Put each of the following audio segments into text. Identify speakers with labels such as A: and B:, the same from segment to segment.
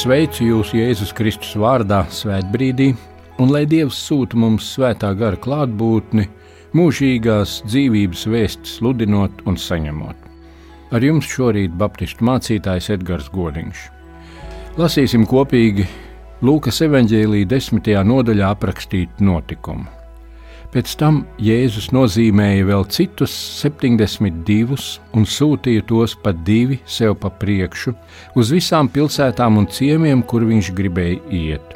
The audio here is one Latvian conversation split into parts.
A: Sveicu jūs Jēzus Kristus vārdā, Svētbrīdī, un lai Dievs sūta mums svētā gara klātbūtni, mūžīgās dzīvības vēstis sludinot un saņemot. Ar jums šorīt Baptistu mācītājs Edgars Godiņš. Lasīsim kopīgi Lūkas evanģēlīja desmitajā nodaļā aprakstītu notikumu. Pēc tam Jēzus nozīmēja vēl citus 72 un sūtīja tos pa divi sev pa priekšu uz visām pilsētām un ciemiemiem, kur viņš gribēja iet.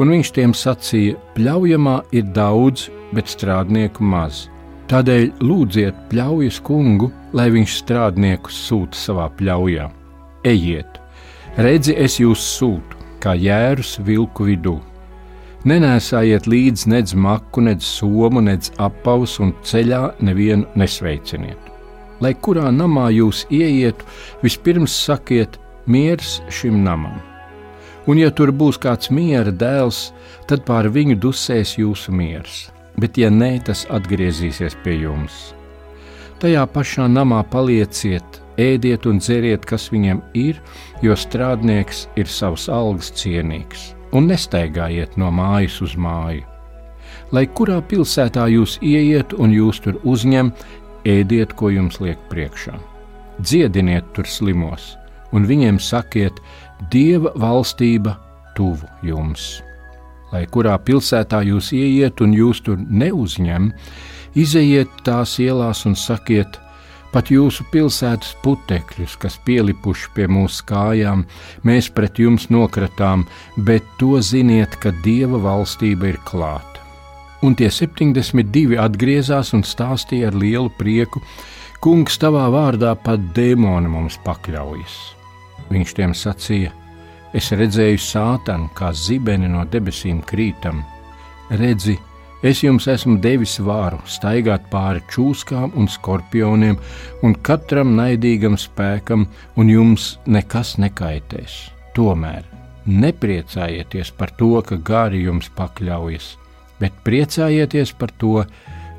A: Un viņš tiem sacīja: Pļaujamā ir daudz, bet strādnieku maz. Tādēļ lūdziet pļaujas kungu, lai viņš strādniekus sūta savā pļaujā. Ejiet, redzi, es jūs sūtu, kā jērus vilku vidū Nenēsājiet līdzi nedz maku, nedz somu, nedz apavus un ceļā nevienu nesveiciniet. Lai kurā namā jūs ieietu, vispirms sakiet miers šim namam. Un, ja tur būs kāds miera dēls, tad pār viņu dusēs jūsu miers, bet, ja nē, tas atgriezīsies pie jums. Tajā pašā namā palieciet, ēdiet un dzeriet, kas viņiem ir, jo strādnieks ir savs algas cienīgs un nestaigājiet no mājas uz māju. Lai kurā pilsētā jūs ieiet un jūs tur uzņem, ēdiet, ko jums liek priekšā. Dziediniet tur slimos, un viņiem sakiet, Dieva valstība tuvu jums. Lai kurā pilsētā jūs ieiet un jūs tur neuzņem, izejiet tās ielās un sakiet, Pat jūsu pilsētas putekļus, kas pielipuši pie mūsu kājām, mēs pret jums nokratām, bet to ziniet, ka Dieva valstība ir klāta. Un tie 72 atgriezās un stāstīja ar lielu prieku: Kungs, tavā vārdā pat dēmoni mums pakļaujas. Viņš tiem sacīja: Es redzēju sātanu kā zibeni no debesīm krītam, redzi, Es jums esmu devis vāru staigāt pāri čūskām un skorpioniem, un katram naidīgam spēkam, un jums nekas nekaitēs. Tomēr nepriecājieties par to, ka gari jums pakļaujas, bet priecājieties par to,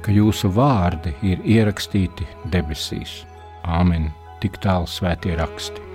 A: ka jūsu vārdi ir ierakstīti debesīs. Āmen! Tik tālu svētie raksti.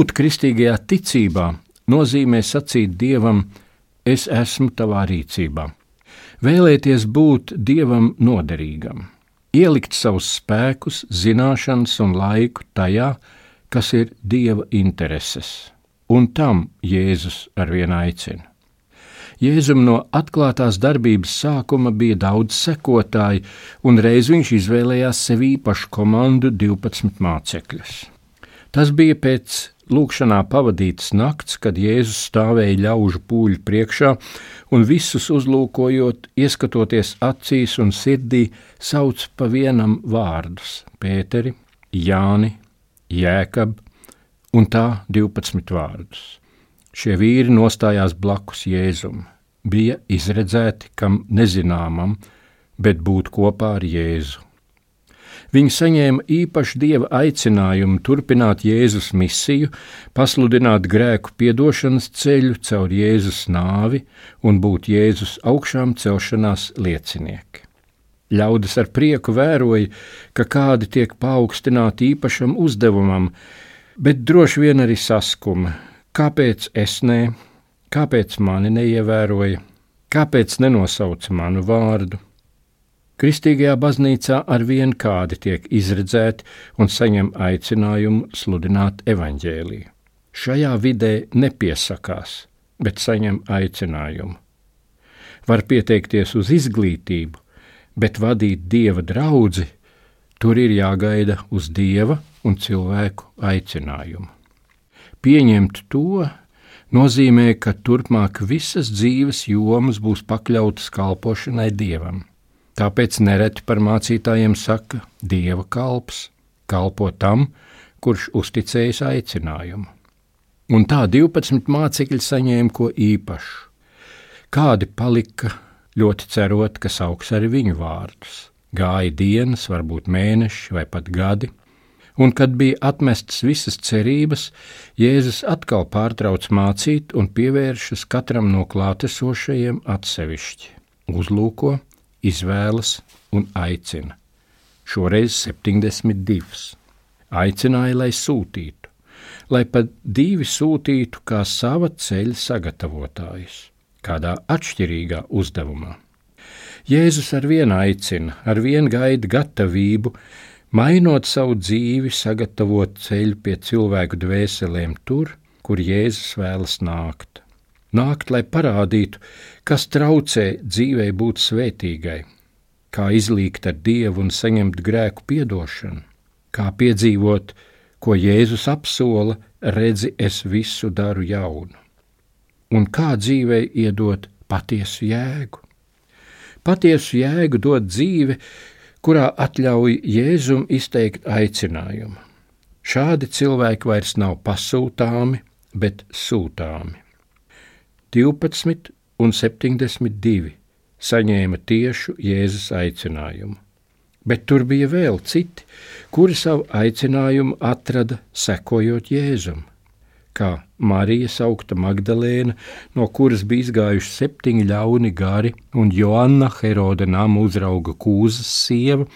A: Būt kristīgajā ticībā nozīmē sacīt Dievam, es esmu tavā rīcībā. Vēlēties būt Dievam noderīgam, ielikt savus spēkus, zināšanas un laiku tajā, kas ir Dieva intereses, un tam Jēzus arvien aicina. Jēzum no atklātās darbības sākuma bija daudz sekotāju, un reiz viņš izvēlējās sev īpašu komandu 12 mācekļus. Tas bija pēc lūkšanā pavadītas nakts, kad Jēzus stāvēja ļaužu pūļu priekšā un visus uzlūkojot, ieskatoties acīs un sirdī, sauc pa vienam vārdus - Pēteri, Jāni, Jēkab un tā 12 vārdus. Šie vīri nostājās blakus Jēzum, bija izredzēti kam nezināmam, bet būt kopā ar Jēzu. Viņi saņēma īpašu dieva aicinājumu turpināt Jēzus misiju, pasludināt grēku piedošanas ceļu caur Jēzus nāvi un būt Jēzus augšām celšanās liecinieki. Ļaudis ar prieku vēroja, ka kādi tiek paaugstināti īpašam uzdevumam, bet droši vien arī saskuma, kāpēc es ne, kāpēc mani neievēroja, kāpēc nenosauca manu vārdu. Kristīgajā baznīcā ar vien kādi tiek izredzēti un saņem aicinājumu sludināt evaņģēliju. Šajā vidē nepiesakās, bet saņem aicinājumu. Var pieteikties uz izglītību, bet vadīt dieva draugu, tur ir jāgaida uz dieva un cilvēku aicinājumu. Pieņemt to nozīmē, ka turpmāk visas dzīves jomas būs pakļautas kalpošanai dievam. Tāpēc nereti par mācītājiem saka, Dieva kalps kalpo tam, kurš uzticējis aicinājumu. Un tā 12 mācekļi saņēma ko īpašu. Kādi palika ļoti cerot, ka sauks arī viņu vārdus. Gāja dienas, varbūt mēneši vai pat gadi, un kad bija atmestas visas cerības, Jēzus atkal pārtrauc mācīt un pievēršas katram no klātesošajiem atsevišķi. Uzlūko, izvēlas un aicina. Šoreiz 72. Aicināja, lai sūtītu, lai pat divi sūtītu kā sava ceļa sagatavotājus, kādā atšķirīgā uzdevumā. Jēzus ar vienu aicina, ar vienu gaida gatavību, mainot savu dzīvi, sagatavot ceļu pie cilvēku dvēselēm tur, kur Jēzus vēlas nākt nākt, lai parādītu, kas traucē dzīvei būt svētīgai, kā izlīgt ar Dievu un saņemt grēku piedošanu, kā piedzīvot, ko Jēzus apsola, redzi, es visu daru jaunu, un kā dzīvei iedot patiesu jēgu. Patiesu jēgu dod dzīve, kurā atļauj Jēzum izteikt aicinājumu. Šādi cilvēki vairs nav pasūtāmi, bet sūtāmi. 12 un 72 saņēma tiešu Jēzus aicinājumu. Bet tur bija vēl citi, kuri savu aicinājumu atrada sekojot Jēzum, kā Marija saukta Magdalēna, no kuras bija izgājuši septiņi ļauni gari, un Joanna Herode nama uzrauga kūzas sieva,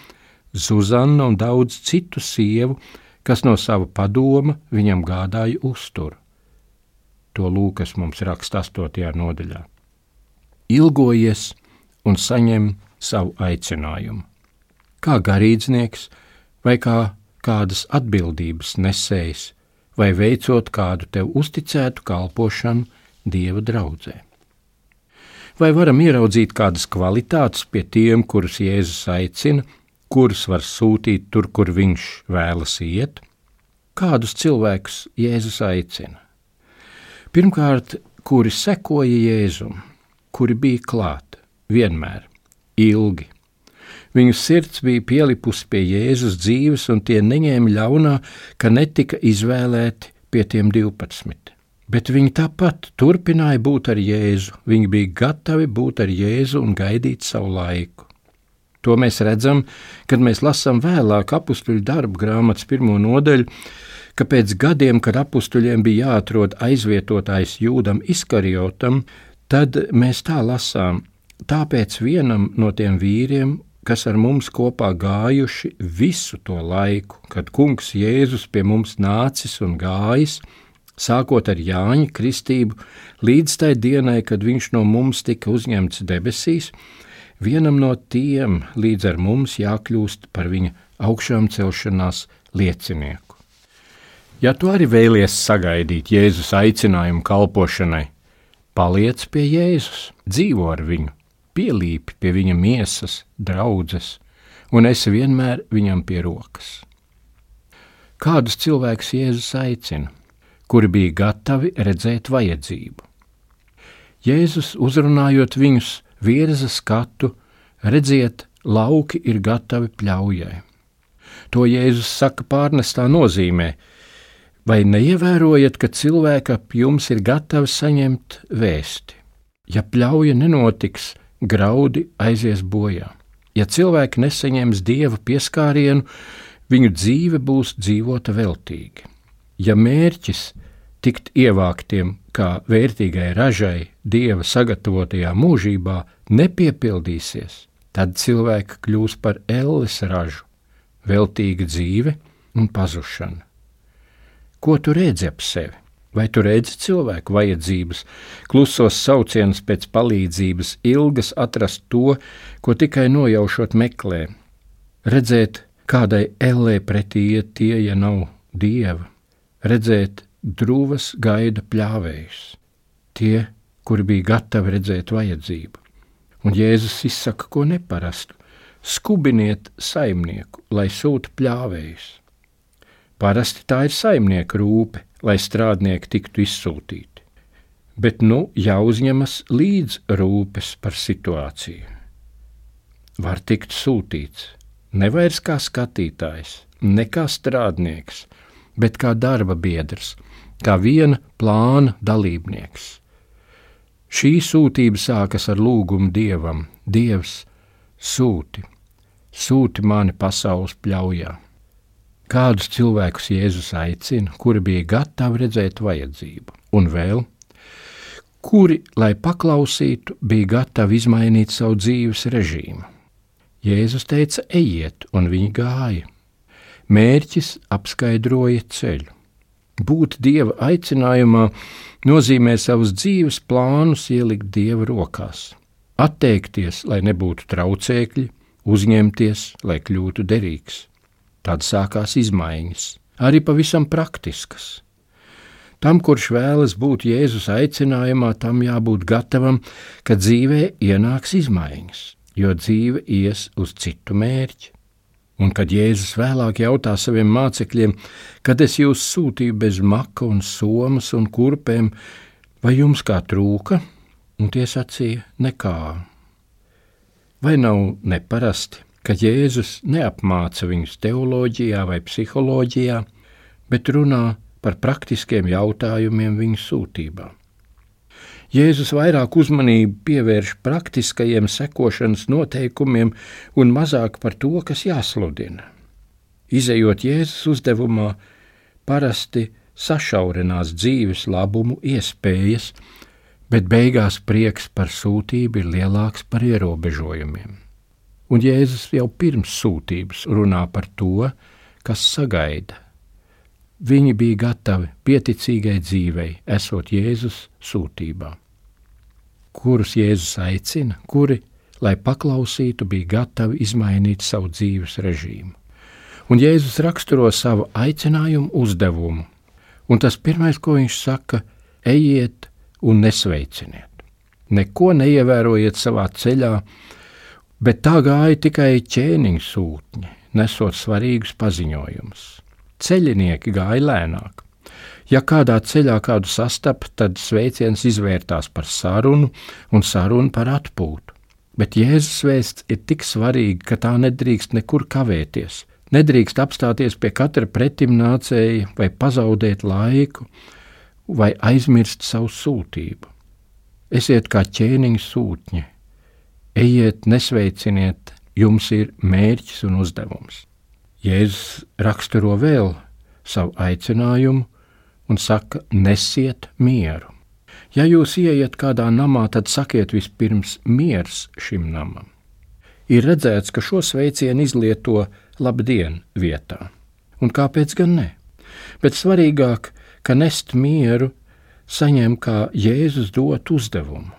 A: Zuzanna un daudz citu sievu, kas no sava padoma viņam gādāja uzturu. To Lūkas mums raksta 8. nodaļā. Ilgojies un saņem savu aicinājumu. Kā garīdznieks vai kā kādas atbildības nesējs, vai veicot kādu tev uzticētu kalpošanu Dieva draudzē. Vai varam ieraudzīt kādas kvalitātes pie tiem, kurus Jēzus aicina, kurus var sūtīt tur, kur viņš vēlas iet? Kādus cilvēkus Jēzus aicina? Pirmkārt, kuri sekoja Jēzum, kuri bija klāt vienmēr, ilgi. Viņu sirds bija pielipusi pie Jēzus dzīves, un tie neņēma ļaunā, ka netika izvēlēti pie tiem 12. Bet viņi tāpat turpināja būt ar Jēzu. Viņi bija gatavi būt ar Jēzu un gaidīt savu laiku. To mēs redzam, kad mēs lasām vēlāk apakstuļu darbu grāmatas pirmo nodaļu, ka pēc gadiem, kad apstuļiem bija jāatrod aizvietotājs jūdam izkarjotam, tad mēs tā lasām, tāpēc vienam no tiem vīriem, kas ar mums kopā gājuši visu to laiku, kad kungs Jēzus pie mums nācis un gājis, sākot ar Jāņa kristību, līdz tai dienai, kad viņš no mums tika uzņemts debesīs, vienam no tiem līdz ar mums jākļūst par viņa augšām celšanās liecinieku. Ja tu arī vēlies sagaidīt Jēzus aicinājumu kalpošanai, paliec pie Jēzus, dzīvo ar viņu, pielīpi pie viņa miesas, draudzes, un esi vienmēr viņam pie rokas. Kādus cilvēkus Jēzus aicina, kuri bija gatavi redzēt vajadzību? Jēzus uzrunājot viņus virza skatu, redziet, lauki ir gatavi pļaujai. To Jēzus saka pārnestā nozīmē, Vai neievērojat, ka cilvēki ap jums ir gatavi saņemt vēsti? Ja pļauja nenotiks, graudi aizies bojā. Ja cilvēki nesaņems dieva pieskārienu, viņu dzīve būs dzīvota veltīgi. Ja mērķis tikt ievāktiem kā vērtīgai ražai dieva sagatavotajā mūžībā nepiepildīsies, tad cilvēki kļūs par elles ražu, veltīga dzīve un pazušana. Ko tu redzi ap sevi? Vai tu redzi cilvēku vajadzības, klusos saucienus pēc palīdzības, ilgas atrast to, ko tikai nojaušot meklē, redzēt, kādai ellē pretī iet tie, ja nav dieva, redzēt drūvas gaida pļāvējus, tie, kuri bija gatavi redzēt vajadzību. Un Jēzus izsaka ko neparastu: skubiniet saimnieku, lai sūta pļāvējus. Parasti tā ir saimnieka rūpe, lai strādnieki tiktu izsūtīti. Bet nu jāuzņemas līdz rūpes par situāciju. Var tikt sūtīts ne vairs kā skatītājs, ne kā strādnieks, bet kā darba biedrs, kā viena plāna dalībnieks. Šī sūtība sākas ar lūgumu dievam: Dievs, sūti, sūti mani pasaules pļaujā! Kādus cilvēkus Jēzus aicina, kuri bija gatavi redzēt vajadzību, un vēl, kuri, lai paklausītu, bija gatavi izmainīt savu dzīves režīmu. Jēzus teica, ejiet, un viņi gāja. Mērķis apskaidroja ceļu. Būt dieva aicinājumā nozīmē savus dzīves plānus ielikt dieva rokās, atteikties, lai nebūtu traucēkļi, uzņemties, lai kļūtu derīgs. Tad sākās izmaiņas, arī pavisam praktiskas. Tam, kurš vēlas būt Jēzus aicinājumā, tam jābūt gatavam, ka dzīvē ienāks izmaiņas, jo dzīve ies uz citu mērķi. Un kad Jēzus vēlāk jautā saviem mācekļiem, kad es jūs sūtīju bez maka un somas un kurpēm, vai jums kā trūka, un tie sacīja nekā. Vai nav neparasti, ka Jēzus neapmāca viņus teoloģijā vai psiholoģijā, bet runā par praktiskiem jautājumiem viņu sūtībā. Jēzus vairāk uzmanību pievērš praktiskajiem sekošanas noteikumiem un mazāk par to, kas jāsludina. Izejot Jēzus uzdevumā, parasti sašaurinās dzīves labumu iespējas, bet beigās prieks par sūtību ir lielāks par ierobežojumiem. Un Jēzus jau pirms sūtības runā par to, kas sagaida. Viņi bija gatavi pieticīgai dzīvei, esot Jēzus sūtībā. Kurus Jēzus aicina, kuri, lai paklausītu, bija gatavi izmainīt savu dzīves režīmu. Un Jēzus raksturo savu aicinājumu uzdevumu, un tas pirmais, ko viņš saka, ejiet un nesveiciniet. Neko neievērojiet savā ceļā, bet tā gāja tikai ķēniņa sūtņi, nesot svarīgus paziņojumus. Ceļinieki gāja lēnāk. Ja kādā ceļā kādu sastapa, tad sveiciens izvērtās par sarunu un sarunu par atpūtu. Bet Jēzus vēsts ir tik svarīga, ka tā nedrīkst nekur kavēties. Nedrīkst apstāties pie katra pretimnācēja vai pazaudēt laiku, vai aizmirst savu sūtību. Esiet kā ķēniņa sūtņi, Ejiet, nesveiciniet, jums ir mērķis un uzdevums. Jēzus raksturo vēl savu aicinājumu un saka: nesiet mieru. Ja jūs ieiet kādā namā, tad sakiet vispirms miers šim namam. Ir redzēts, ka šo sveicienu izlieto labdien vietā. Un kāpēc gan ne? Bet svarīgāk, ka nest mieru saņem kā Jēzus dot uzdevumu,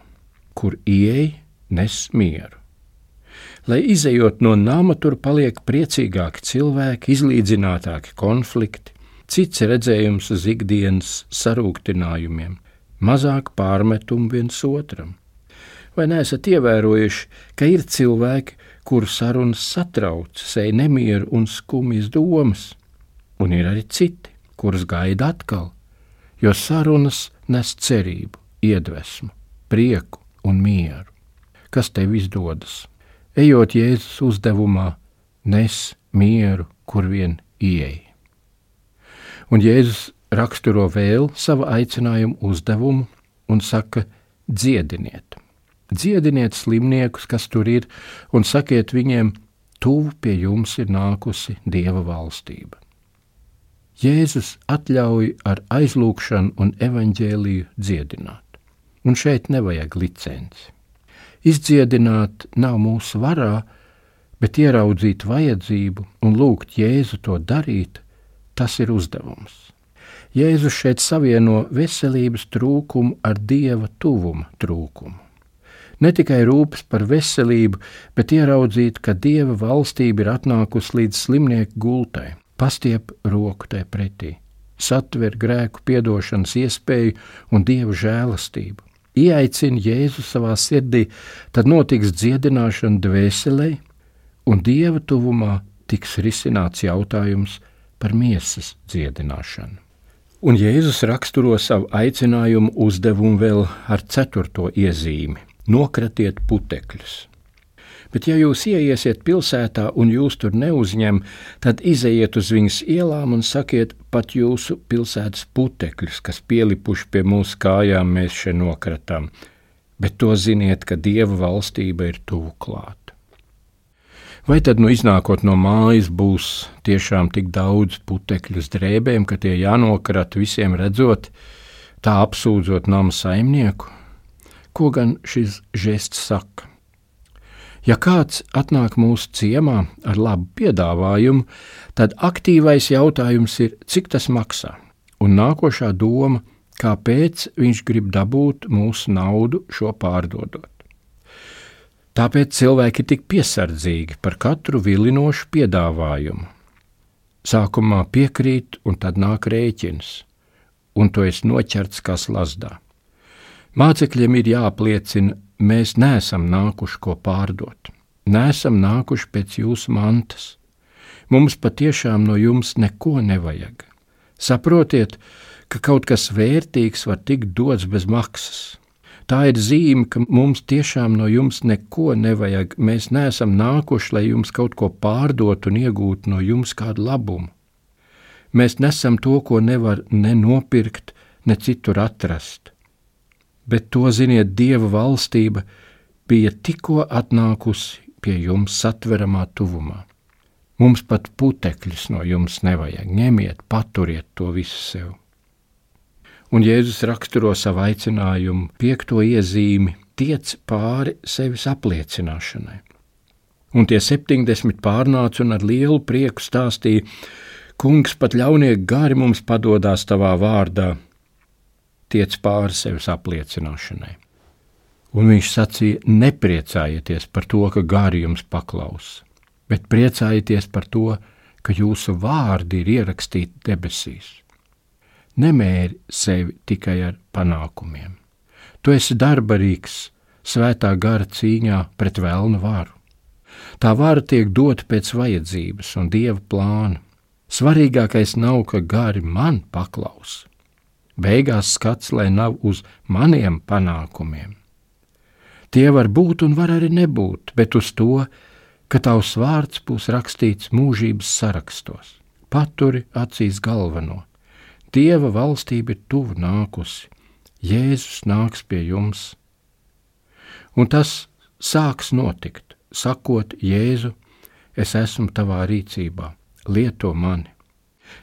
A: kur ieej nes mieru. Lai izējot no nama, tur paliek priecīgāki cilvēki, izlīdzinātāki konflikti, cits redzējums uz ikdienas sarūktinājumiem, mazāk pārmetumu viens otram. Vai neesat ievērojuši, ka ir cilvēki, kuru sarunas satrauc, sēž nemieru un skumjas domas, un ir arī citi, kurus gaida atkal, jo sarunas nes cerību, iedvesmu, prieku un mieru kas tev izdodas. Ejot Jēzus uzdevumā, nes mieru, kur vien ieej. Un Jēzus raksturo vēl savu aicinājumu uzdevumu un saka: dziediniet. dziediniet slimniekus, kas tur ir, un sakiet viņiem, tuvu pie jums ir nākusi Dieva valstība. Jēzus atļauj ar aizlūgšanu un evaņģēliju dziedināt, un šeit nevajag licenci. Izdziedināt nav mūsu varā, bet ieraudzīt vajadzību un lūgt Jēzu to darīt, tas ir uzdevums. Jēzus šeit savieno veselības trūkumu ar dieva tuvuma trūkumu. Ne tikai rūpes par veselību, bet ieraudzīt, ka dieva valstība ir atnākusi līdz slimnieku gultai, pastiep roku tai pretī, satver grēku piedošanas iespēju un dieva žēlastību. Ieaicina Jēzu savā sirdī, tad notiks dziedināšana dvēselē, un dieva tuvumā tiks risināts jautājums par miesas dziedināšanu. Un Jēzus raksturo savu aicinājumu uzdevumu vēl ar ceturto iezīmi - nokratiet putekļus. Bet, ja jūs ieiesiet pilsētā un jūs tur neuzņem, tad izejiet uz viņas ielām un sakiet pat jūsu pilsētas putekļus, kas pielipuši pie mūsu kājām, mēs šeit nokratām. Bet to ziniet, ka Dieva valstība ir tuvu klāt. Vai tad, nu, iznākot no mājas, būs tiešām tik daudz putekļu drēbēm, ka tie jānokrat visiem redzot, tā apsūdzot nama saimnieku? Ko gan šis žests saka? Ja kāds atnāk mūsu ciemā ar labu piedāvājumu, tad aktīvais jautājums ir, cik tas maksā, un nākošā doma, kāpēc viņš grib dabūt mūsu naudu šo pārdodot. Tāpēc cilvēki ir tik piesardzīgi par katru vilinošu piedāvājumu. Sākumā piekrīt, un tad nāk rēķins, un to es noķerts kā slazdā. Mācekļiem ir jāapliecina, mēs neesam nākuši ko pārdot, neesam nākuši pēc jūsu mantas. Mums patiešām no jums neko nevajag. Saprotiet, ka kaut kas vērtīgs var tikt dots bez maksas. Tā ir zīme, ka mums tiešām no jums neko nevajag. Mēs neesam nākuši, lai jums kaut ko pārdotu un iegūtu no jums kādu labumu. Mēs nesam to, ko nevar ne nopirkt, ne citur atrast. Bet to ziniet, Dieva valstība bija tikko atnākusi pie jums satveramā tuvumā. Mums pat putekļus no jums nevajag. Ņemiet, paturiet to visu sev un Jēzus raksturo savu aicinājumu, piekto iezīmi, tiec pāri sevis apliecināšanai. Un tie septiņdesmit pārnāca un ar lielu prieku stāstīja: Kungs, pat ļaunie gari mums padodās tavā vārdā, tiec pāri sevis apliecināšanai. Un viņš sacīja: Nepriecājieties par to, ka gari jums paklaus, bet priecājieties par to, ka jūsu vārdi ir ierakstīti debesīs nemēri sevi tikai ar panākumiem. Tu esi darbarīgs svētā gara cīņā pret vēlnu varu. Tā vara tiek dota pēc vajadzības un dieva plāna. Svarīgākais nav, ka gari man paklaus. Beigās skats, lai nav uz maniem panākumiem. Tie var būt un var arī nebūt, bet uz to, ka tavs vārds būs rakstīts mūžības sarakstos. Paturi acīs galveno, Dieva valstība ir tuvu nākusi, Jēzus nāks pie jums. Un tas sāks notikt, sakot, Jēzu, es esmu tavā rīcībā, lieto mani.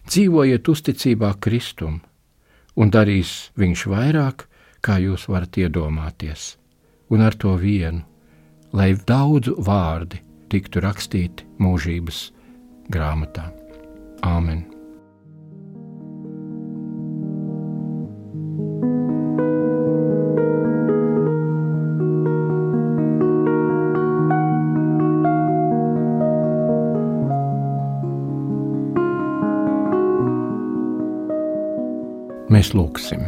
A: Dzīvojiet uzticībā Kristum, un darīs viņš vairāk, kā jūs varat iedomāties, un ar to vienu, lai daudzu vārdi tiktu rakstīti mūžības grāmatā. Āmen! Mēs lūgsim,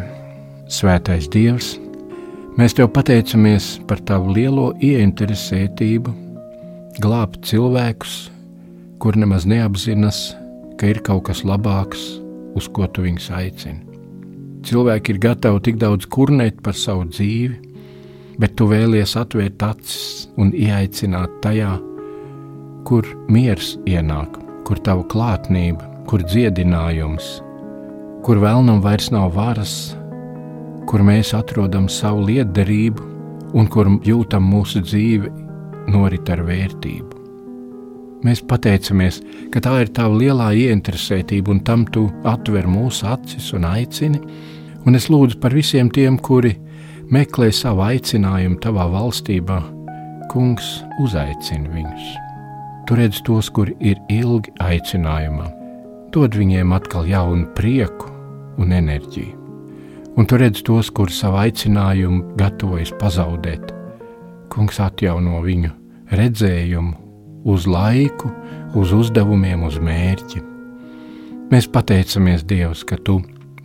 A: Svētais Dievs, mēs Tev pateicamies par Tavu lielo ieinteresētību, glābt cilvēkus, kur nemaz neapzinas, ka ir kaut kas labāks, uz ko Tu viņus aicini. Cilvēki ir gatavi tik daudz kurnēt par savu dzīvi, bet Tu vēlies atvērt acis un ieaicināt tajā, kur miers ienāk, kur Tava klātnība, kur dziedinājums, kur vēlnam vairs nav varas, kur mēs atrodam savu lietderību un kur jūtam mūsu dzīve norit ar vērtību. Mēs pateicamies, ka tā ir tava lielā ieinteresētība, un tam tu atver mūsu acis un aicini. Un es lūdzu par visiem tiem, kuri meklē savu aicinājumu tavā valstībā. Kungs uzaicina viņus. Tu redz tos, kuri ir ilgi aicinājumā. Dod viņiem atkal jaunu prieku un enerģiju. Un tu redz tos, kuri savu aicinājumu gatavojas pazaudēt. Kungs atjauno viņu redzējumu uz laiku, uz uzdevumiem, uz mērķi. Mēs pateicamies Dievs, ka Tu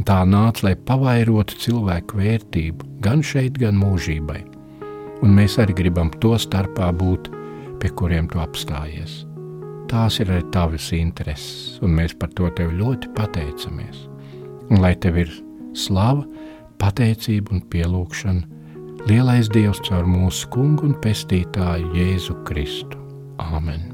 A: tā nāc, lai pavairotu cilvēku vērtību gan šeit, gan mūžībai. Un mēs arī gribam to starpā būt, pie kuriem Tu apstājies. Tās ir arī tavas intereses, un mēs par to Tev ļoti pateicamies. Un lai Tev ir slava, pateicība un pielūgšana lielais Dievs caur mūsu kungu un pestītāju Jēzu Kristu. Āmen.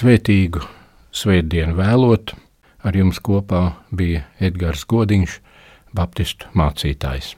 A: Svētīgu svētdienu vēlot, Ar jums kopā bija Edgars Godiņš, baptistu mācītājs.